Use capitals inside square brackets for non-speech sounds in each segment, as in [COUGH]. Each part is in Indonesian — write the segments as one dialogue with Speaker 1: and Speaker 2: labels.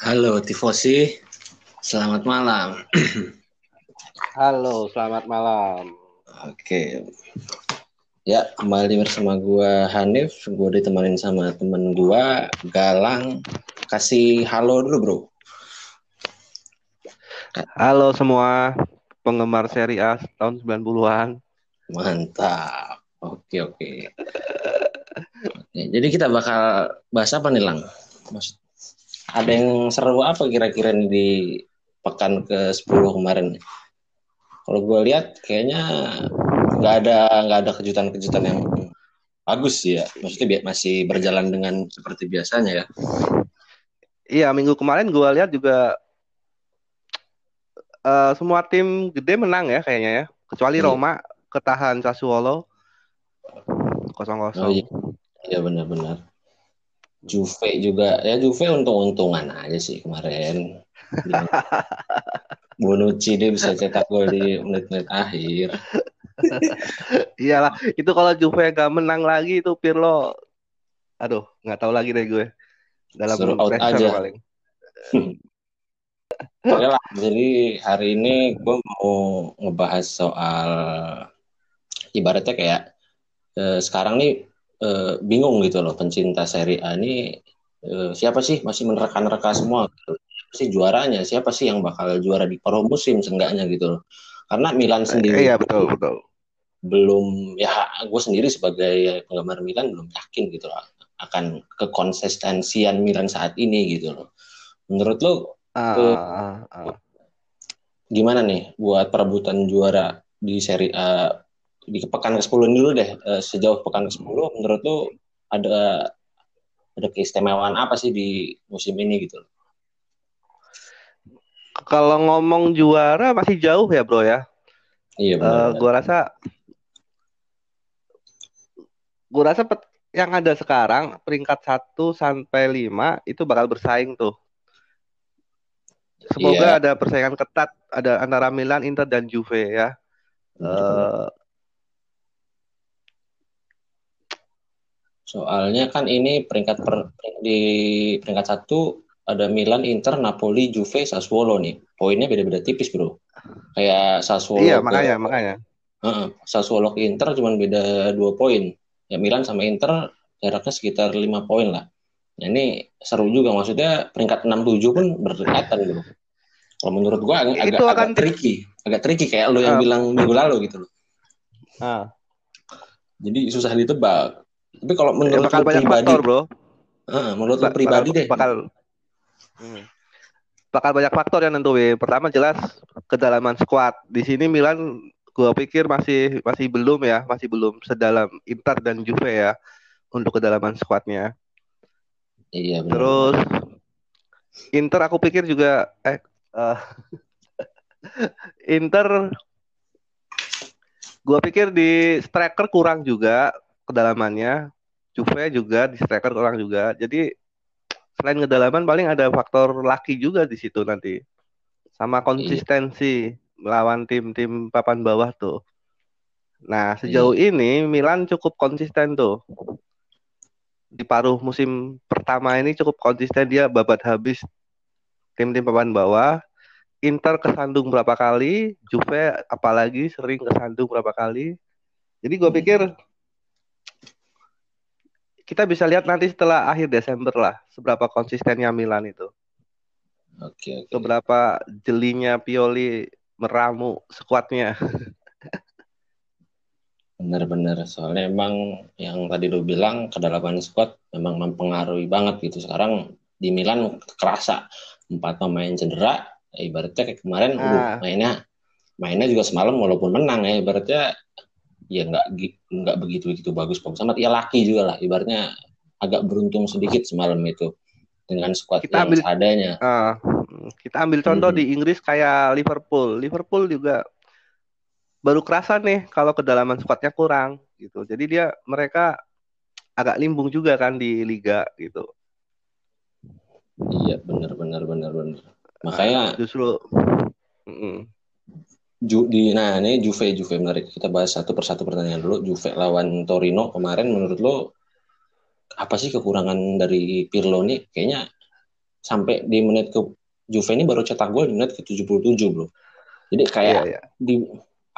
Speaker 1: Halo Tifosi, selamat malam. [CLEARS THROAT]
Speaker 2: Halo, selamat malam.
Speaker 1: Oke, ya kembali bersama gua Hanif. Gue ditemanin sama temen gua Galang. Kasih halo dulu bro.
Speaker 2: Halo semua penggemar seri A tahun 90-an.
Speaker 1: Mantap. Oke oke. Oke, jadi kita bakal bahas apa nih Lang? Maksud, ada yang seru apa kira-kira nih di pekan ke 10 kemarin? Kalau gue lihat kayaknya nggak ada nggak ada kejutan-kejutan yang bagus sih ya. Maksudnya masih berjalan dengan seperti biasanya ya.
Speaker 2: Iya, minggu kemarin gua lihat juga eh, semua tim gede menang ya kayaknya ya. Kecuali
Speaker 1: Iya.
Speaker 2: Roma ketahan Sassuolo
Speaker 1: Oh
Speaker 2: 0-0.
Speaker 1: iya, iya benar-benar. Juve juga ya Juve untung-untungan aja sih kemarin. [LAUGHS] Bonucci dia bisa cetak gol di menit-menit akhir. [LAUGHS]
Speaker 2: Iyalah, itu kalau Juve gak menang lagi itu Pirlo aduh, nggak tahu lagi deh gue. Dalam
Speaker 1: Suruh out aja.
Speaker 2: paling.
Speaker 1: Oke [LAUGHS] lah, jadi hari ini gue mau ngebahas soal ibaratnya kayak eh, sekarang nih eh, bingung gitu loh pencinta Serie A ini eh, siapa sih masih menerka-nerka semua gitu. Siapa sih juaranya? Siapa sih yang bakal juara di paruh musim seenggaknya gitu loh. Karena Milan sendiri
Speaker 2: Iya, betul, betul.
Speaker 1: belum ya gue sendiri sebagai penggemar Milan belum yakin gitu loh akan kekonsistensian Milan saat ini gitu loh. Menurut lo
Speaker 2: Ah,
Speaker 1: Eh,
Speaker 2: ah, ah.
Speaker 1: gimana nih buat perebutan juara di Serie A di pekan ke-10 dulu deh Eh, sejauh pekan ke-10 menurut lu ada ada keistimewaan apa sih di musim ini gitu
Speaker 2: Kalau ngomong juara masih jauh ya, Bro ya.
Speaker 1: iya benar
Speaker 2: gua rasa gua rasa pet- yang ada sekarang peringkat 1 sampai 5 itu bakal bersaing tuh. Semoga ada persaingan ketat ada antara Milan, Inter dan Juve ya.
Speaker 1: Benar-benar. Soalnya kan ini peringkat per, di peringkat satu ada Milan, Inter, Napoli, Juve, Sassuolo nih poinnya beda-beda tipis bro kayak Sassuolo
Speaker 2: iya,
Speaker 1: ke
Speaker 2: makanya, makanya.
Speaker 1: Heeh, Sassuolo ke Inter cuma beda dua poin. Ya Milan sama Inter jaraknya sekitar lima poin lah. Nah, ini seru juga maksudnya peringkat 6-7 pun berdekatan gitu. Kalau menurut gua agak,
Speaker 2: Itu
Speaker 1: agak,
Speaker 2: akan
Speaker 1: agak tricky, agak tricky kayak lo yang
Speaker 2: Ah.
Speaker 1: bilang minggu lalu gitu loh.
Speaker 2: Ah,
Speaker 1: Jadi susah ditebak. Tapi kalau
Speaker 2: ya
Speaker 1: menurut
Speaker 2: bakal banyak
Speaker 1: pribadi,
Speaker 2: faktor, Bro.
Speaker 1: heeh, menurut
Speaker 2: Ba-
Speaker 1: pribadi
Speaker 2: bakal
Speaker 1: deh.
Speaker 2: bakal Hmm. bakal banyak faktor yang nentuin. Pertama jelas kedalaman skuad. Di sini Milan gua pikir masih masih belum ya, masih belum sedalam Inter dan Juve ya untuk kedalaman skuadnya.
Speaker 1: Iya benar.
Speaker 2: Terus Inter aku pikir juga eh eh, [LAUGHS] Inter gua pikir di striker kurang juga kedalamannya. Juve juga di striker kurang juga. Jadi selain kedalaman paling ada faktor laki juga di situ nanti. Sama konsistensi melawan tim-tim papan bawah tuh. Nah, sejauh ini Milan cukup konsisten tuh. Di paruh musim pertama ini cukup konsisten dia babat habis tim-tim papan bawah. Inter kesandung berapa kali, Juve apalagi sering kesandung berapa kali. Jadi gue pikir kita bisa lihat nanti setelah akhir Desember lah seberapa konsistennya Milan itu.
Speaker 1: Oke, oke.
Speaker 2: Seberapa jelinya Pioli meramu skuadnya.
Speaker 1: Benar-benar. Soalnya emang yang tadi lo bilang kedalaman squad memang mempengaruhi banget gitu. Sekarang di Milan kerasa empat pemain cedera. Ya, ibaratnya kayak kemarin,
Speaker 2: Ah.
Speaker 1: uh, mainnya mainnya juga semalam walaupun menang ya. Ibaratnya ya nggak nggak begitu begitu bagus bagus amat. Ya laki juga lah. Ibaratnya agak beruntung sedikit semalam itu dengan squad
Speaker 2: Kita
Speaker 1: yang
Speaker 2: ambil-
Speaker 1: seadanya.
Speaker 2: Ah, kita ambil contoh
Speaker 1: Mhm.
Speaker 2: di Inggris kayak Liverpool. Liverpool juga baru kerasa nih kalau kedalaman skuadnya kurang gitu. Jadi dia mereka agak limbung juga kan di liga gitu.
Speaker 1: Iya benar benar benar benar. Makanya
Speaker 2: Justru mm,
Speaker 1: Ju, di nah ini Juve Juve menarik kita bahas satu persatu pertandingan dulu Juve lawan Torino kemarin menurut lo apa sih kekurangan dari Pirlo nih kayaknya sampai di menit ke Juve ini baru cetak gol di menit ke 77 bro. Jadi kayak
Speaker 2: Iya, iya.
Speaker 1: di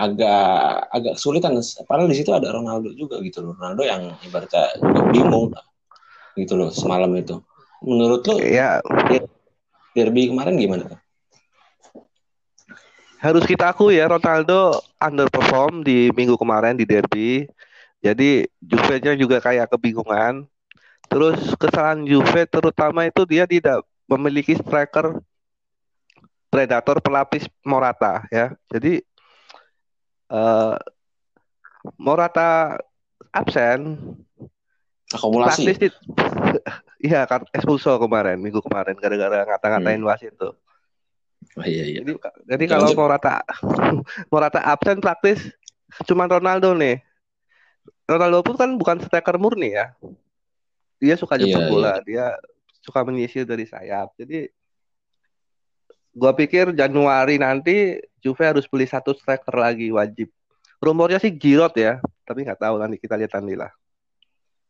Speaker 1: agak agak kesulitan. Padahal di situ ada Ronaldo juga gitu loh. Ronaldo yang ibaratnya bingung gitu loh semalam itu. Menurut lo
Speaker 2: Ya,
Speaker 1: derby kemarin gimana?
Speaker 2: Harus kita akui ya Ronaldo underperform di minggu kemarin di derby. Jadi Juve-nya juga kayak kebingungan. Terus kesalahan Juve terutama itu dia tidak memiliki striker predator pelapis Morata ya. Jadi eh Morata absen
Speaker 1: Akumulasi.
Speaker 2: praktis [LAUGHS] Iya kan expulso kemarin minggu kemarin gara-gara ngata-ngatain wasit tuh.
Speaker 1: Oh, iya iya.
Speaker 2: Jadi, jadi kalau
Speaker 1: Lanjut.
Speaker 2: Morata [LAUGHS] Morata absen praktis cuma Ronaldo nih. Ronaldo pun kan bukan striker murni ya. Dia suka
Speaker 1: Iya,
Speaker 2: jemput bola, dia suka menyisir dari sayap. Jadi gua pikir Januari nanti Juve harus beli satu striker lagi wajib. Rumornya sih Giroud ya, tapi nggak tahu nanti kita lihat nanti lah.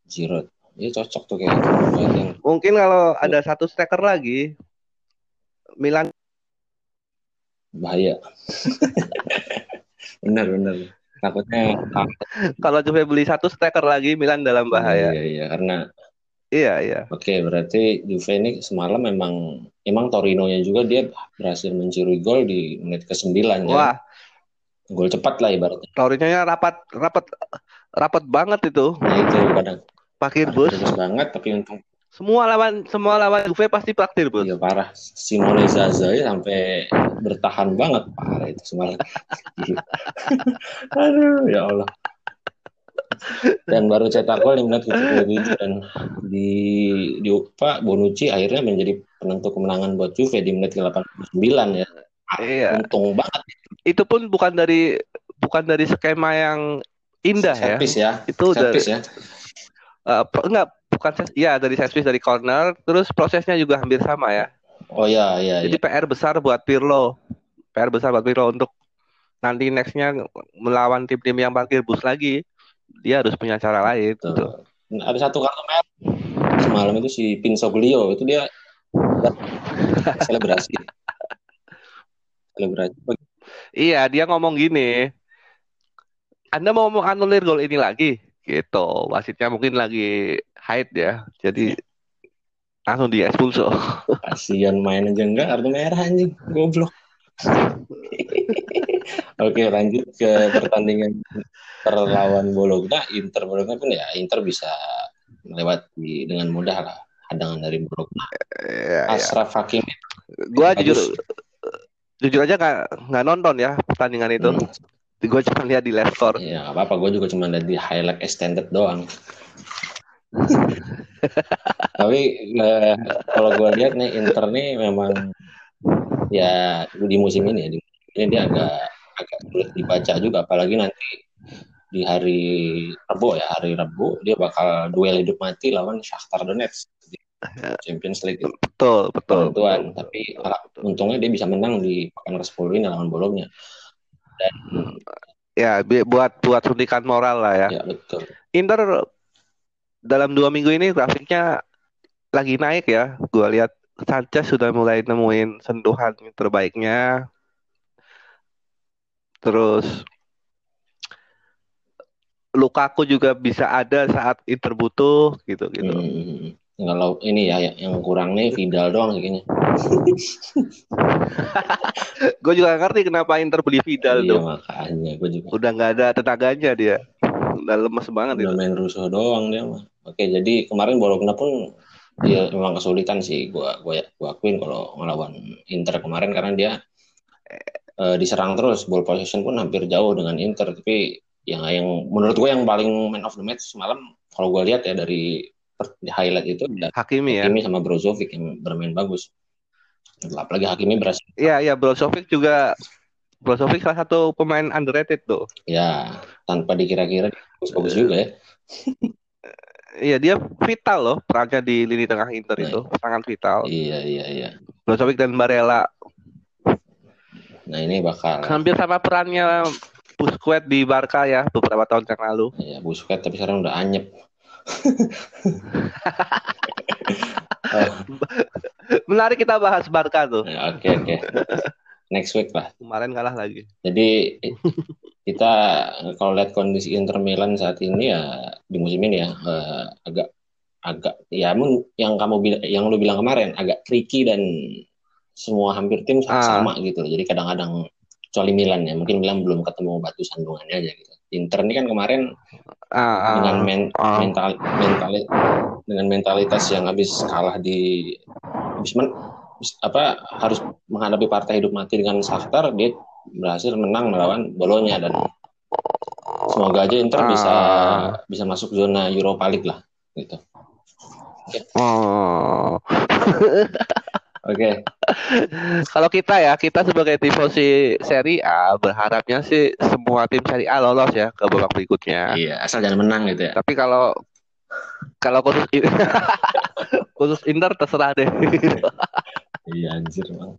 Speaker 1: Giroud. Iya cocok tuh kayak yang
Speaker 2: Mungkin kalau ada satu striker lagi, Milan
Speaker 1: bahaya. [LAUGHS] benar benar. Takutnya
Speaker 2: kalau Juve beli satu striker lagi, Milan dalam bahaya.
Speaker 1: Iya iya karena
Speaker 2: Iya iya.
Speaker 1: Oke, berarti Juve ini semalam memang emang Torino-nya juga dia berhasil mencuri gol di menit ke-9 ya.
Speaker 2: Wah,
Speaker 1: Gol cepat lah ibaratnya.
Speaker 2: Torino-nya rapat rapat rapat banget itu.
Speaker 1: Nah, itu kadang
Speaker 2: Pakir bus.
Speaker 1: banget tapi untung
Speaker 2: Semua lawan semua lawan Juve pasti praktir bos.
Speaker 1: iya parah. Simone Zaza ya sampai bertahan banget parah itu semalam. [LAUGHS] Aduh, ya Allah. Dan baru cetak gol di menit ke-77 dan di di Pak Bonucci akhirnya menjadi penentu kemenangan buat Juve di menit ke-89 ya.
Speaker 2: Iya.
Speaker 1: Untung banget
Speaker 2: Itu pun bukan dari bukan dari skema yang indah ya.
Speaker 1: Set piece ya.
Speaker 2: Itu
Speaker 1: Set
Speaker 2: dari
Speaker 1: piece ya.
Speaker 2: pro- enggak bukan ya dari set piece dari corner, terus prosesnya juga hampir sama ya.
Speaker 1: Oh ya, ya,
Speaker 2: Jadi
Speaker 1: ya.
Speaker 2: PR besar buat Pirlo. PR besar buat Pirlo untuk nanti nextnya melawan tim-tim yang parkir bus lagi. Dia harus punya cara lain
Speaker 1: Tuh.
Speaker 2: gitu.
Speaker 1: Nah, Ada satu kartu merah semalam itu si Pinsoglio itu dia [LAUGHS] selebrasi. Selebrasi.
Speaker 2: Iya, dia ngomong gini. Anda mau menganulir gol ini lagi? Gitu. Wasitnya mungkin lagi haid ya. Jadi langsung di expulso. [LAUGHS]
Speaker 1: Kasihan main aja enggak kartu merah anjing. Goblok. [LAUGHS] Oke, lanjut ke pertandingan perlawan Bologna. Inter Bologna pun ya Inter bisa melewati dengan mudah lah hadangan dari Bologna.
Speaker 2: Iya, iya.
Speaker 1: Ashraf Hakimi
Speaker 2: Gua
Speaker 1: bagus.
Speaker 2: jujur jujur aja nggak nggak nonton ya pertandingan itu.
Speaker 1: Hmm.
Speaker 2: Gue cuma lihat di live score.
Speaker 1: Ya nggak apa-apa, gue juga cuma lihat di highlight extended doang. [LAUGHS] Tapi eh, kalau gue lihat nih Inter nih memang ya di musim ini ya, di musim ini dia agak agak sulit dibaca juga, apalagi nanti di hari Rabu ya hari Rabu dia bakal duel hidup mati lawan Shakhtar Donetsk di Champions League
Speaker 2: Betul, betul.
Speaker 1: penentuan.
Speaker 2: betul,
Speaker 1: Tapi
Speaker 2: betul, betul.
Speaker 1: untungnya dia bisa menang di pekan ke-10 ini lawan Bologna. Dan
Speaker 2: Ya, buat buat suntikan moral lah ya.
Speaker 1: ya betul.
Speaker 2: Inter dalam dua minggu ini grafiknya lagi naik ya. Gua lihat Sanchez sudah mulai nemuin sentuhan terbaiknya. Terus Lukaku juga bisa ada saat Inter butuh gitu gitu.
Speaker 1: Hmm. Kalau ini ya yang- yang kurang nih [LAUGHS] Vidal doang kayaknya. [LAUGHS]
Speaker 2: Gue juga nggak ngerti kenapa Inter beli Vidal
Speaker 1: Iya
Speaker 2: tuh.
Speaker 1: makanya gue juga
Speaker 2: Udah nggak ada tenaganya dia. Udah lemes banget
Speaker 1: udah
Speaker 2: itu.
Speaker 1: main rusuh doang dia mah. Oke jadi kemarin Bologna pun dia memang kesulitan sih gua gua gua akuin kalau ngelawan Inter kemarin karena dia eh, diserang terus ball possession pun hampir jauh dengan Inter tapi yang yang menurut gue yang paling man of the match semalam kalau gue lihat ya dari highlight itu ada
Speaker 2: Hakimi ya.
Speaker 1: Hakimi sama Brozovic yang bermain bagus. Apalagi Hakimi berhasil
Speaker 2: Iya iya Brozovic juga Brozovic salah satu pemain underrated tuh.
Speaker 1: ya tanpa dikira-kira bagus-bagus juga ya.
Speaker 2: Iya dia vital loh perannya di lini tengah Inter
Speaker 1: Nah,
Speaker 2: itu sangat vital.
Speaker 1: Iya iya iya.
Speaker 2: Brozovic dan Barella
Speaker 1: Nah ini bakal
Speaker 2: hampir sama perannya Busquets di Barca ya beberapa tahun yang lalu.
Speaker 1: ya Busquets tapi sekarang udah anyep. Oh, [LAUGHS]
Speaker 2: Menarik kita bahas Barca tuh.
Speaker 1: ya, Oke oke. Next week lah.
Speaker 2: Kemarin kalah lagi.
Speaker 1: Jadi kita kalau lihat kondisi Inter Milan saat ini ya di musim ini ya eh, agak agak ya yang kamu yang lu bilang kemarin agak tricky dan semua hampir tim
Speaker 2: Ah.
Speaker 1: sama gitu. Jadi kadang-kadang kecuali Milan ya, mungkin Milan belum ketemu batu sandungannya aja gitu. Inter ini kan kemarin
Speaker 2: Ah,
Speaker 1: dengan
Speaker 2: ah,
Speaker 1: men-
Speaker 2: ah.
Speaker 1: mental mentali- dengan mentalitas yang habis kalah di habis men- habis- apa harus menghadapi partai hidup mati dengan Shakhtar dia berhasil menang melawan Bolonya dan semoga aja Inter bisa bisa masuk zona Europa League lah gitu.
Speaker 2: Oh. [LAUGHS]
Speaker 1: Oke,
Speaker 2: Kalau kita ya, kita sebagai tifosi Serie A berharapnya sih semua tim Serie A lolos ya ke babak berikutnya.
Speaker 1: iya asal jangan menang gitu ya.
Speaker 2: Tapi kalau kalau khusus [LAUGHS] khusus Inter terserah deh.
Speaker 1: Iya anjir bang.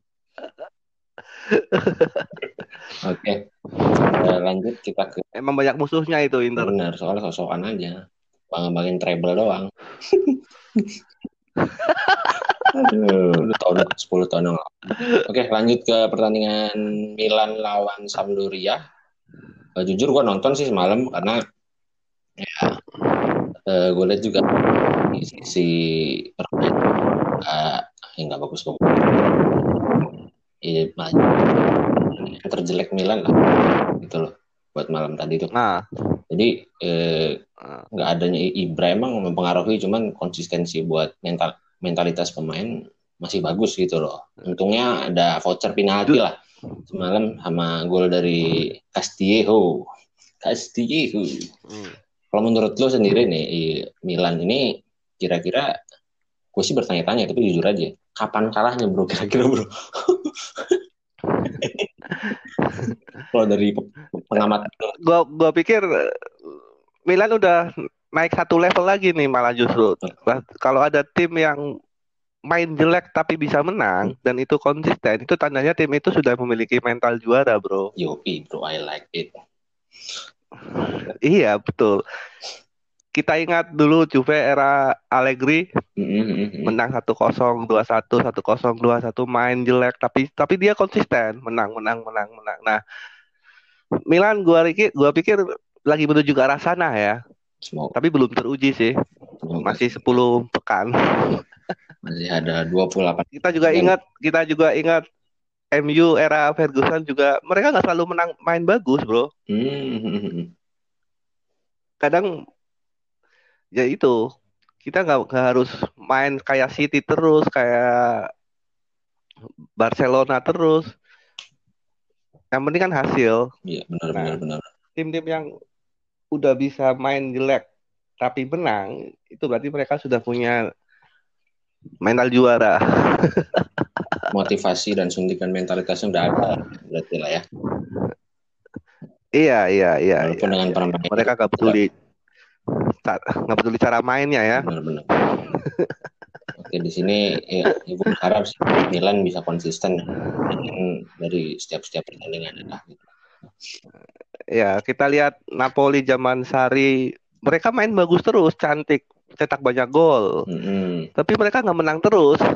Speaker 1: Oke, Eh, lanjut kita ke
Speaker 2: Emang banyak musuhnya itu Inter.
Speaker 1: benar soalnya sosokan aja, bang-bangin treble doang. [LAUGHS] Aduh, udah tahun 10 tahun yang lalu. Oke, lanjut ke pertandingan Milan lawan Sampdoria. Eh, jujur gue nonton sih semalam karena ya gue lihat juga di sisi permainan uh, yang nggak bagus bagus. Iya, terjelek Milan lah, gitu loh buat malam tadi tuh.
Speaker 2: Nah,
Speaker 1: Jadi eh, nggak adanya Ibra emang mempengaruhi, cuman konsistensi buat mental mentalitas pemain masih bagus gitu loh. Untungnya ada voucher penalti lah semalam sama gol dari Castillejo. Castillejo.
Speaker 2: hmm.
Speaker 1: Kalau menurut lo sendiri nih Milan ini kira-kira gue sih bertanya-tanya tapi jujur aja kapan kalahnya bro [LAUGHS] kira-kira bro? [LAUGHS] Kalau dari pe- pengamat
Speaker 2: gua gua pikir eh, Milan udah naik satu level lagi nih malah justru. Kalau ada tim yang main jelek tapi bisa menang dan itu konsisten, itu tandanya tim itu sudah memiliki mental juara, bro.
Speaker 1: Yopi bro I like it.
Speaker 2: Iya, betul. Kita ingat dulu Juve era Allegri
Speaker 1: Mm-mm.
Speaker 2: menang 1-0, 2-1, 1-0, 2-1 main jelek tapi tapi dia konsisten, menang, menang, menang, menang. Nah, Milan gua pikir gua pikir lagi menuju ke arah sana ya,
Speaker 1: Semoga
Speaker 2: tapi belum teruji sih.
Speaker 1: semoga
Speaker 2: Masih 10 pekan. [LAUGHS]
Speaker 1: masih ada 28
Speaker 2: Kita juga
Speaker 1: Dan-
Speaker 2: ingat, kita juga ingat MU era Ferguson juga mereka nggak selalu menang main bagus, Bro.
Speaker 1: Hmm.
Speaker 2: Kadang ya itu kita nggak nggak harus main kayak City terus, kayak Barcelona terus. Yang penting kan hasil.
Speaker 1: Iya benar
Speaker 2: Nah.
Speaker 1: benar benar.
Speaker 2: Tim-tim yang udah bisa main jelek tapi menang, itu berarti mereka sudah punya mental juara. [LAUGHS]
Speaker 1: Motivasi dan suntikan mentalitasnya udah ada berarti lah ya.
Speaker 2: Iya, iya, iya.
Speaker 1: Walaupun
Speaker 2: iya,
Speaker 1: dengan
Speaker 2: iya.
Speaker 1: permainan
Speaker 2: Mereka nggak peduli nggak peduli cara mainnya ya.
Speaker 1: benar-benar. Oke di sini ya, berharap sih Milan bisa konsisten dari setiap-setiap pertandingan ya.
Speaker 2: Ya, kita lihat Napoli zaman Sari, mereka main bagus terus, cantik, cetak banyak gol.
Speaker 1: Mm-mm.
Speaker 2: Tapi mereka nggak menang terus, [LAUGHS]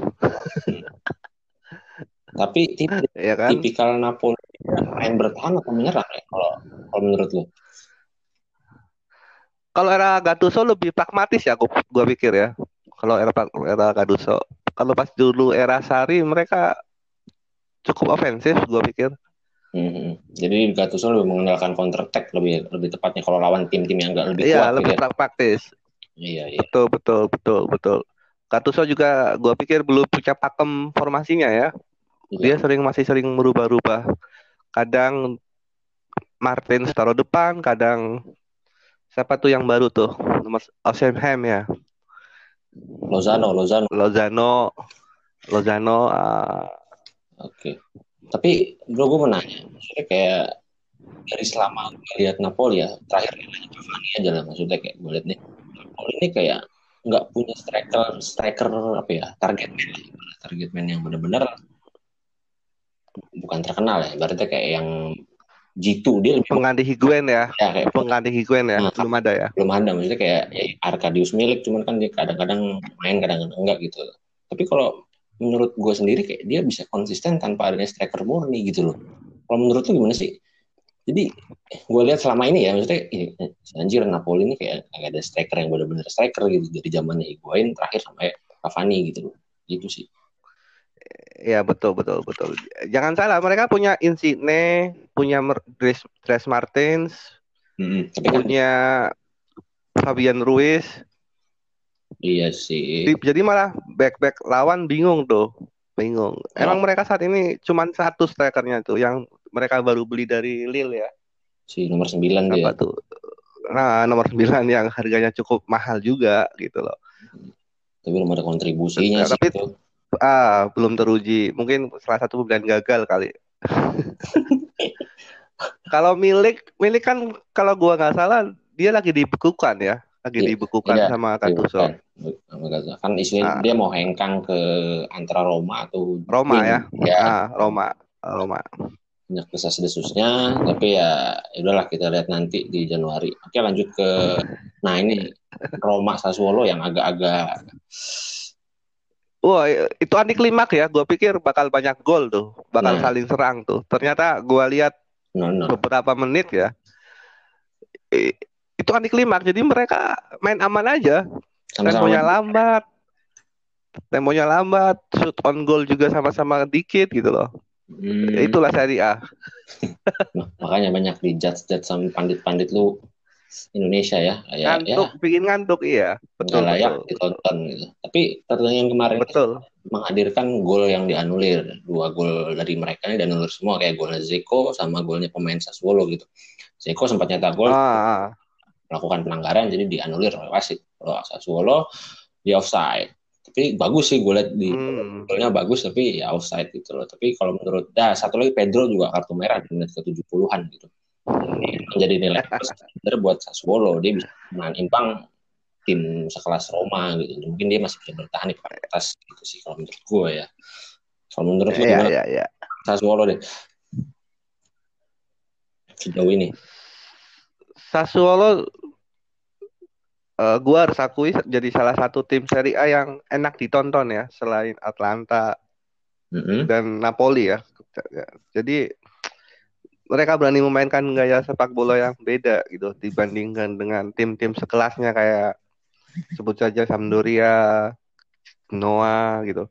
Speaker 1: Tapi tip,
Speaker 2: ya kan?
Speaker 1: tipikal Napoli main bertahan atau menyerang ya kalau kalau menurut lo?
Speaker 2: Kalau era Gattuso lebih pragmatis ya, gua, gua pikir ya. Kalau era era Gattuso, kalau pas dulu era Sari mereka cukup ofensif, gua pikir.
Speaker 1: Mhm. Jadi Gattuso lebih mengandalkan counter attack lebih lebih tepatnya kalau lawan tim-tim yang agak lebih
Speaker 2: Iya,
Speaker 1: kuat
Speaker 2: lebih
Speaker 1: gitu ya.
Speaker 2: pragmatis.
Speaker 1: Iya iya.
Speaker 2: Betul, betul, betul, betul. Gattuso juga gua pikir belum punya pakem formasinya ya.
Speaker 1: Iya.
Speaker 2: Dia sering masih sering merubah-rubah. Kadang Martin taruh depan, kadang siapa tuh yang baru tuh? Nomor Osimhen ya.
Speaker 1: Lozano Lozano.
Speaker 2: Lozano Lozano ah,
Speaker 1: Oke. Tapi bro gue mau nanya, maksudnya kayak dari selama gue lihat Napoli ya, terakhir nilainya Cavani aja lah maksudnya kayak gue lihat nih, Napoli ini kayak nggak punya striker striker apa ya target man target man yang benar-benar bukan terkenal ya, berarti kayak yang G2 dia lebih
Speaker 2: pengganti Higuain ya.
Speaker 1: ya kayak
Speaker 2: Pengganti Higuain ya,
Speaker 1: Nah,
Speaker 2: belum ada ya.
Speaker 1: belum ada maksudnya kayak ya, Arkadius Milik cuman kan dia kadang-kadang main kadang-kadang enggak gitu. Tapi kalau menurut gue sendiri kayak dia bisa konsisten tanpa adanya striker murni gitu loh. Kalau menurut lu gimana sih? Jadi gue lihat selama ini ya maksudnya ini, anjir Napoli ini kayak agak ada striker yang benar-benar striker gitu dari zamannya Higuain terakhir sampai Cavani gitu loh. Gitu sih.
Speaker 2: Ya betul betul betul. Jangan salah mereka punya Insigne, punya Dres, Dres Martins. Tapi kan punya Fabian Ruiz.
Speaker 1: Iya sih.
Speaker 2: Jadi malah back-back lawan bingung tuh, bingung. Oh. Emang mereka saat ini cuma satu strikernya tuh yang mereka baru beli dari Lille ya.
Speaker 1: Si nomor 9 dia.
Speaker 2: tuh? Nah, nomor 9 yang harganya cukup mahal juga gitu loh.
Speaker 1: Tapi belum ada kontribusinya nah, sih
Speaker 2: tapi, itu. Ah, belum teruji. Mungkin salah satu pembelian gagal kali. [LAUGHS] kalau milik milik kan kalau gua nggak salah dia lagi dibekukan ya lagi ya, dibekukan iya, sama Gattuso
Speaker 1: kan isunya ah. dia mau hengkang ke antara Roma atau
Speaker 2: Roma ya ya ah, Roma Roma
Speaker 1: banyak desas desusnya tapi ya, ya udahlah kita lihat nanti di Januari oke lanjut ke nah ini Roma Sassuolo yang agak-agak
Speaker 2: Wah, itu anti klimak ya. Gue pikir bakal banyak gol tuh, bakal nah. saling serang tuh. Ternyata gue lihat no, no. beberapa menit ya, itu anti klimak. Jadi mereka main aman aja. Temponya lambat, temponya lambat, shoot on goal juga sama-sama dikit gitu loh. Hmm. Itulah seri A. [LAUGHS]
Speaker 1: makanya banyak dijudge-judge sama pandit-pandit lu Indonesia ya.
Speaker 2: Kayak, ngantuk, ya, bikin ngantuk iya.
Speaker 1: Betul, layak betul. ditonton gitu. Tapi pertandingan kemarin
Speaker 2: betul.
Speaker 1: menghadirkan gol yang dianulir. Dua gol dari mereka ini dianulir semua kayak golnya Zeko sama golnya pemain Sassuolo gitu. Zeko sempat nyetak gol ah, ah. Melakukan pelanggaran jadi dianulir oleh wasit. Kalau Sassuolo di offside. Tapi bagus sih gue lihat di hmm. golnya bagus tapi ya offside gitu loh. Tapi kalau menurut dah satu lagi Pedro juga kartu merah di menit ke-70-an gitu menjadi nilai plus buat Sassuolo dia bisa menahan imbang tim sekelas Roma gitu mungkin dia masih bisa bertahan di atas gitu sih kalau menurut gue ya kalau menurut
Speaker 2: gue ya, ya, ya.
Speaker 1: Sassuolo deh sejauh ini
Speaker 2: Sassuolo uh, eh, gue harus akui jadi salah satu tim Serie A yang enak ditonton ya selain Atlanta mm -hmm. dan Napoli ya jadi mereka berani memainkan gaya sepak bola yang beda gitu dibandingkan dengan tim-tim sekelasnya kayak sebut saja Sampdoria, Noah gitu.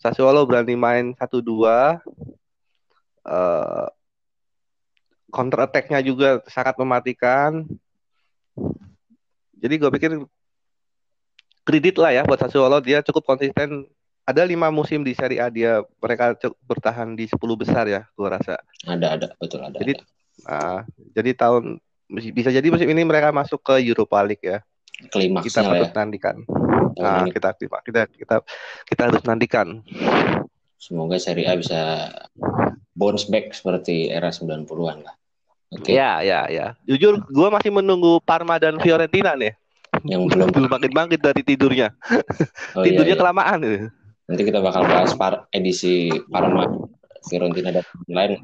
Speaker 2: Sassuolo berani main satu dua, uh, counter attack-nya juga sangat mematikan. Jadi gue pikir kredit lah ya buat Sassuolo dia cukup konsisten ada lima musim di Serie A dia mereka bertahan di 10 besar ya, gua rasa.
Speaker 1: Ada ada betul ada.
Speaker 2: Jadi
Speaker 1: ada.
Speaker 2: Uh, jadi tahun bisa jadi musim ini mereka masuk ke Europa League ya.
Speaker 1: Klimaks
Speaker 2: kita patut ya. nantikan. Nah, kita kita kita kita harus nantikan.
Speaker 1: Semoga Serie A bisa bounce back seperti era 90-an lah.
Speaker 2: Okay. Ya, ya, ya. Jujur gua masih menunggu Parma dan Fiorentina nih.
Speaker 1: Yang belum
Speaker 2: belum bangkit-bangkit dari tidurnya. Oh, iya, tidurnya iya, iya. kelamaan.
Speaker 1: Nanti kita bakal bahas par edisi Parma, Fiorentina dan lain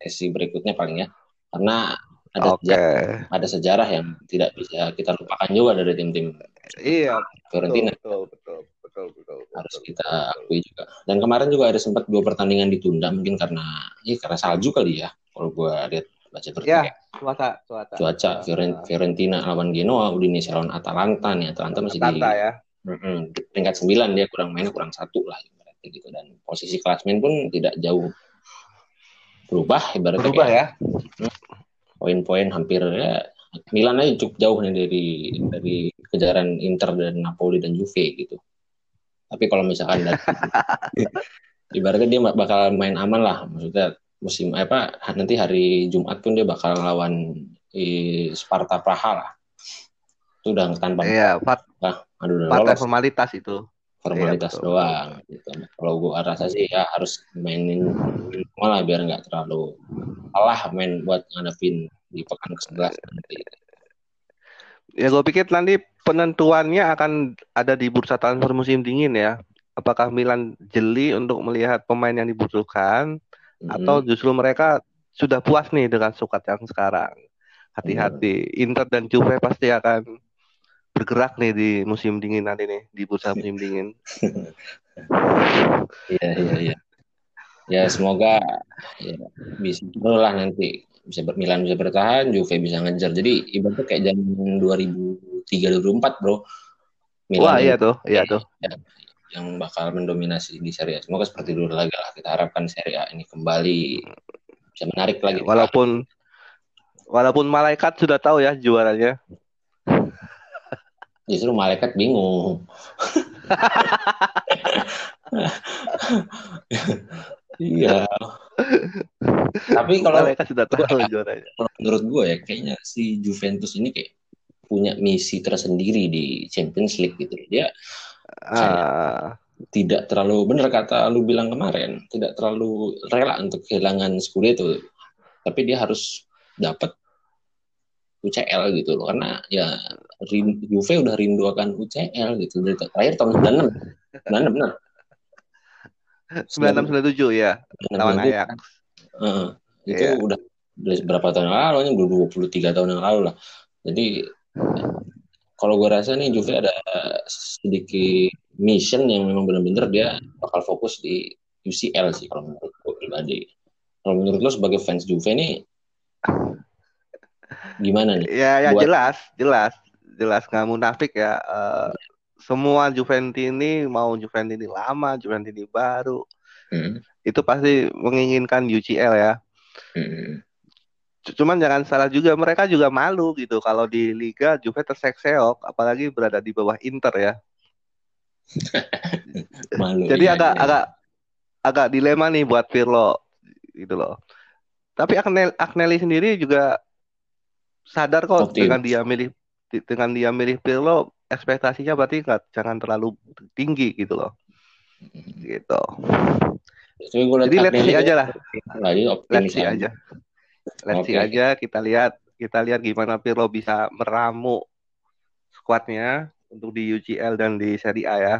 Speaker 1: edisi berikutnya paling ya. Karena ada okay. sejarah, ada sejarah yang tidak bisa kita lupakan juga dari tim-tim
Speaker 2: iya
Speaker 1: Fiorentina.
Speaker 2: Betul, betul, betul, betul, betul,
Speaker 1: Harus kita akui juga. Dan kemarin juga ada sempat dua pertandingan ditunda mungkin karena ya karena salju kali ya. Kalau gua lihat baca berita
Speaker 2: ya, cuaca, cuaca.
Speaker 1: Cuaca Fiorentina lawan Genoa, Udinese lawan Atalanta nih. Atalanta masih
Speaker 2: Atalanta,
Speaker 1: di
Speaker 2: ya
Speaker 1: Mm-hmm. peringkat 9 dia kurang main kurang satu lah ibaratnya gitu dan posisi klasmen pun tidak jauh berubah ibaratnya
Speaker 2: berubah kayak,
Speaker 1: ya poin-poin hampir ya Milan aja cukup jauh nih dari dari kejaran Inter dan Napoli dan Juve gitu tapi kalau misalkan dari, [LAUGHS] ibaratnya dia bakal main aman lah maksudnya musim apa nanti hari Jumat pun dia bakal lawan eh, Sparta Praha lah itu udah tanpa
Speaker 2: iya, Pak.
Speaker 1: nah,
Speaker 2: aduh, lolos. formalitas itu
Speaker 1: formalitas iya, doang gitu. kalau gue rasa sih ya harus mainin malah biar nggak terlalu kalah main buat ngadepin di pekan ke-11 nanti
Speaker 2: ya gue pikir nanti penentuannya akan ada di bursa transfer musim dingin ya apakah Milan jeli untuk melihat pemain yang dibutuhkan mm-hmm. atau justru mereka sudah puas nih dengan sukat yang sekarang hati-hati mm. Inter dan Juve pasti akan bergerak nih di musim dingin nanti nih di bursa [LAUGHS] musim dingin.
Speaker 1: Iya iya iya. Ya semoga ya, bisa lah nanti bisa Milan bisa bertahan, Juve bisa ngejar. Jadi ibaratnya kayak zaman 2003 2004, Bro.
Speaker 2: Milan Wah, iya tuh, iya tuh.
Speaker 1: Ya, yang bakal mendominasi di Serie A. Semoga seperti dulu lagi lah. Kita harapkan Serie A ini kembali bisa menarik lagi.
Speaker 2: Walaupun walaupun malaikat sudah tahu ya juaranya. [LAUGHS]
Speaker 1: Justru malaikat bingung. iya. Tapi kalau
Speaker 2: malaikat sudah tahu gua, juaranya.
Speaker 1: Menurut gue ya kayaknya si Juventus ini kayak punya misi tersendiri di Champions League gitu. Dia uh, tidak terlalu benar kata lu bilang kemarin, tidak terlalu rela untuk kehilangan Scudetto. Tapi dia harus dapat UCL gitu loh. Karena ya Juve udah rindu akan UCL gitu. Dari terakhir tahun 96 96 benar
Speaker 2: 96 97 ya lawan Ajax.
Speaker 1: Uh, itu yeah. udah berapa tahun yang lalu udah 23 tahun yang lalu lah. Jadi kalau gue rasa nih Juve ada sedikit mission yang memang benar-benar dia bakal fokus di UCL sih kalau menurut gue pribadi. Kalau menurut lo sebagai fans Juve nih gimana nih?
Speaker 2: Ya, ya buat... jelas, jelas, jelas nggak munafik ya. Uh, semua Juventus ini mau Juventus ini lama, Juventus ini baru, hmm. itu pasti menginginkan UCL ya. Hmm. Cuman jangan salah juga, mereka juga malu gitu kalau di Liga Juve terseok-seok, apalagi berada di bawah Inter ya. [LAUGHS] malu. Jadi iya, agak iya. agak agak dilema nih buat Pirlo gitu loh. Tapi Agnelli, Agnelli sendiri juga sadar kok Optim. dengan dia milih dengan dia milih Pirlo ekspektasinya berarti nggak jangan terlalu tinggi gitu loh. Gitu. Jadi let's see aja lah. Let's see aja. Let's okay. see aja kita lihat kita lihat gimana Pirlo bisa meramu skuadnya untuk di UCL dan di Serie A ya.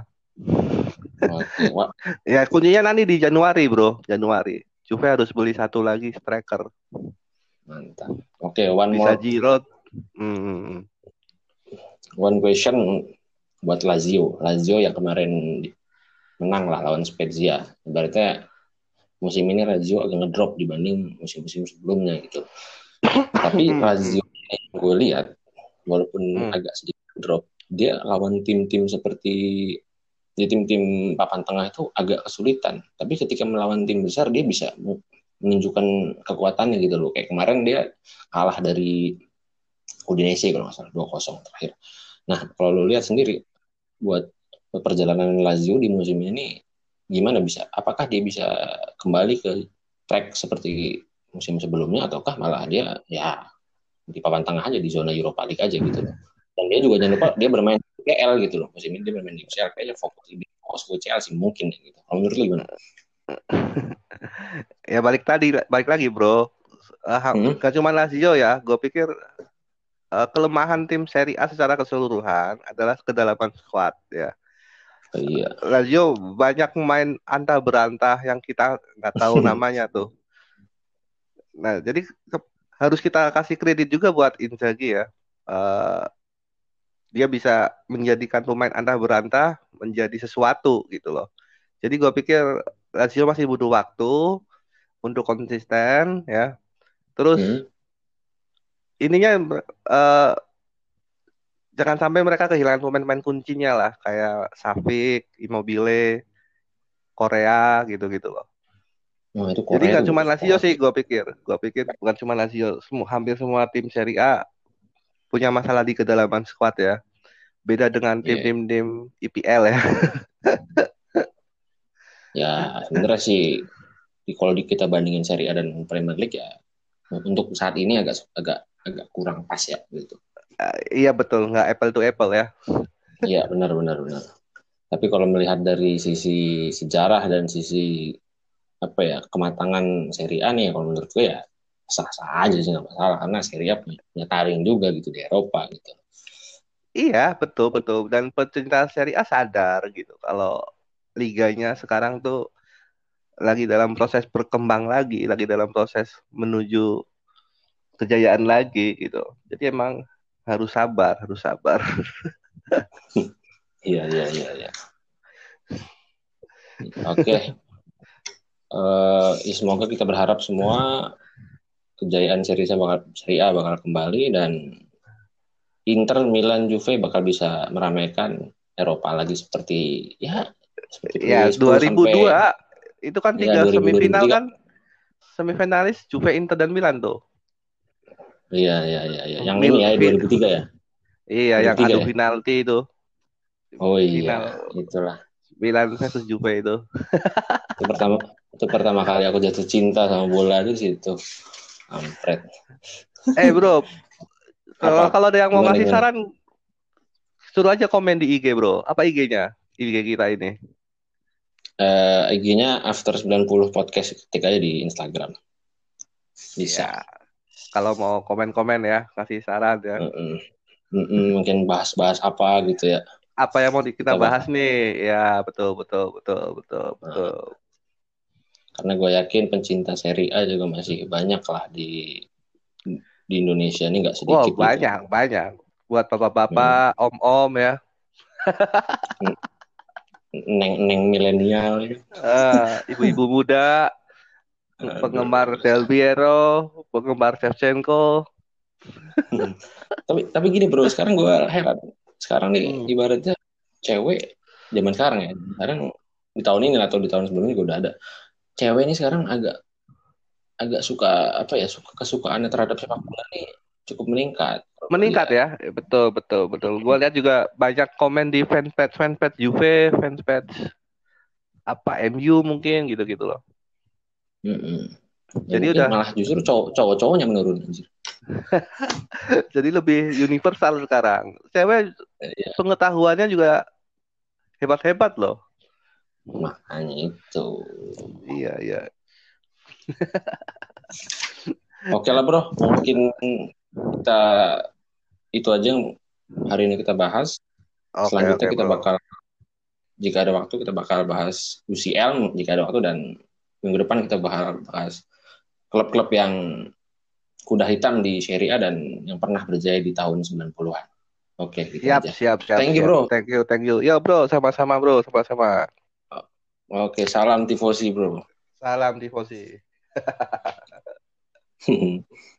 Speaker 2: Okay. [LAUGHS] ya kuncinya nanti di Januari bro, Januari. Juve harus beli satu lagi striker.
Speaker 1: Mantap. Oke, okay, one
Speaker 2: bisa
Speaker 1: more.
Speaker 2: Giroud. Hmm.
Speaker 1: One question buat Lazio. Lazio yang kemarin menang lah lawan Spezia. Berarti musim ini Lazio agak ngedrop dibanding musim-musim sebelumnya gitu. [COUGHS] Tapi Lazio yang gue lihat walaupun hmm. agak sedikit drop, dia lawan tim-tim seperti di tim-tim papan tengah itu agak kesulitan. Tapi ketika melawan tim besar dia bisa menunjukkan kekuatannya gitu loh. Kayak kemarin dia kalah dari Udinese kalau nggak salah 2-0 terakhir. Nah, kalau lo lihat sendiri buat perjalanan Lazio di musim ini gimana bisa apakah dia bisa kembali ke track seperti musim sebelumnya ataukah malah dia ya di papan tengah aja di zona Europa League aja gitu loh. Dan dia juga jangan lupa dia bermain di UCL gitu loh. Musim ini dia bermain di UCL kayaknya fokus di fokus UCL sih mungkin gitu. Kalau menurut lu gimana? [LAUGHS]
Speaker 2: ya balik tadi balik lagi bro. Uh, hmm? Gak cuma Lazio ya, gue pikir uh, kelemahan tim Serie A secara keseluruhan adalah kedalaman squad ya.
Speaker 1: Iya.
Speaker 2: Lazio banyak main antah berantah yang kita nggak tahu [LAUGHS] namanya tuh. Nah, jadi harus kita kasih kredit juga buat Inzaghi ya. Uh, dia bisa menjadikan pemain antah berantah menjadi sesuatu gitu loh. Jadi gue pikir Lazio masih butuh waktu untuk konsisten ya. Terus hmm. ininya uh, jangan sampai mereka kehilangan pemain-pemain kuncinya lah kayak Safik, Immobile, Korea gitu-gitu loh. Oh, itu Korea Jadi nggak cuma Lazio sih, gue pikir. Gue pikir bukan cuma Lazio, semua hampir semua tim Serie A punya masalah di kedalaman squad ya. Beda dengan iya. tim-tim yeah. tim IPL ya. [LAUGHS]
Speaker 1: ya sebenarnya sih kalau kita bandingin Serie A dan Premier League ya untuk saat ini agak agak agak kurang pas ya gitu.
Speaker 2: Uh, iya betul, nggak apple to apple ya.
Speaker 1: Iya benar benar benar. Tapi kalau melihat dari sisi sejarah dan sisi apa ya kematangan seri A nih kalau menurut gue ya sah-sah aja sih nggak masalah karena seri A punya, punya taring juga gitu di Eropa gitu.
Speaker 2: Iya betul betul dan pecinta seri A sadar gitu kalau liganya sekarang tuh lagi dalam proses berkembang lagi, lagi dalam proses menuju kejayaan lagi gitu. Jadi emang harus sabar, harus sabar.
Speaker 1: Iya, iya, iya, iya. Oke. Eh, ya semoga kita berharap semua kejayaan seri A bakal seri A bakal kembali dan Inter, Milan, Juve bakal bisa meramaikan Eropa lagi seperti ya seperti
Speaker 2: Ya,
Speaker 1: 2010
Speaker 2: 2002
Speaker 1: sampai
Speaker 2: itu kan
Speaker 1: Ya,
Speaker 2: tiga
Speaker 1: 2000,
Speaker 2: semifinal
Speaker 1: 2003.
Speaker 2: kan semifinalis Juve, Inter dan Milan tuh.
Speaker 1: Iya iya iya iya. yang
Speaker 2: Mil-
Speaker 1: ini ya
Speaker 2: Mil-
Speaker 1: 2003 ya.
Speaker 2: Iya, yang
Speaker 1: 2003
Speaker 2: adu
Speaker 1: ya?
Speaker 2: penalti itu
Speaker 1: Oh iya,
Speaker 2: Final.
Speaker 1: itulah.
Speaker 2: Milan versus Juve itu. [LAUGHS]
Speaker 1: Itu pertama itu pertama kali aku jatuh cinta sama bola itu situ. Ampret.
Speaker 2: Eh bro, [LAUGHS] kalau kalau ada yang mau ngasih saran, suruh aja komen di IG bro. Apa IG-nya? IG kita ini.
Speaker 1: Eh IG-nya after 90 podcast ketik aja di Instagram. Bisa.
Speaker 2: Ya, kalau mau komen-komen ya, kasih saran ya.
Speaker 1: Mm-mm. Mm-mm, mungkin bahas-bahas apa gitu ya.
Speaker 2: Apa yang mau kita
Speaker 1: Kita
Speaker 2: bahas nih? Ya betul betul betul betul betul.
Speaker 1: Karena gue yakin pencinta seri A juga masih banyak lah di di Indonesia ini nggak sedikit.
Speaker 2: Wow
Speaker 1: gitu.
Speaker 2: banyak banyak. Buat bapak-bapak, om-om ya.
Speaker 1: Neng-neng milenial. gitu.
Speaker 2: Eh, ibu-ibu muda. Penggemar Del Piero, penggemar Shevchenko.
Speaker 1: tapi tapi gini bro, sekarang gue heran. Sekarang nih
Speaker 2: Hmm.
Speaker 1: ibaratnya cewek zaman sekarang ya. Sekarang di tahun ini atau di tahun sebelumnya juga udah ada. Cewek ini sekarang agak agak suka apa ya suka kesukaannya terhadap sepak bola nih cukup meningkat.
Speaker 2: Meningkat
Speaker 1: Iya.
Speaker 2: ya, betul betul betul. Gue lihat juga banyak komen di fanpage fanpage Juve, fanpage apa MU mungkin gitu-gitu loh.
Speaker 1: Mm-mm. Ya,
Speaker 2: Jadi
Speaker 1: mungkin
Speaker 2: udah-
Speaker 1: malah justru cowok cowok-cowoknya menurun anjir. [LAUGHS]
Speaker 2: Jadi lebih universal sekarang. Cewek
Speaker 1: Iya.
Speaker 2: pengetahuannya juga hebat-hebat loh.
Speaker 1: Makanya itu.
Speaker 2: Iya iya. [LAUGHS]
Speaker 1: Oke lah bro, mungkin kita itu aja yang hari ini kita bahas.
Speaker 2: Oke
Speaker 1: Selanjutnya
Speaker 2: oke
Speaker 1: kita
Speaker 2: bro.
Speaker 1: bakal jika ada waktu kita bakal bahas UCL jika ada waktu dan minggu depan kita bahas klub-klub yang kuda hitam di Serie A dan yang pernah berjaya di tahun 90-an. Oke, gitu
Speaker 2: Siap
Speaker 1: aja.
Speaker 2: siap siap.
Speaker 1: Thank you, bro.
Speaker 2: Thank you thank you. Ya bro, sama-sama bro, sama-sama.
Speaker 1: Oke, salam tifosi, bro.
Speaker 2: Salam tifosi. [LAUGHS]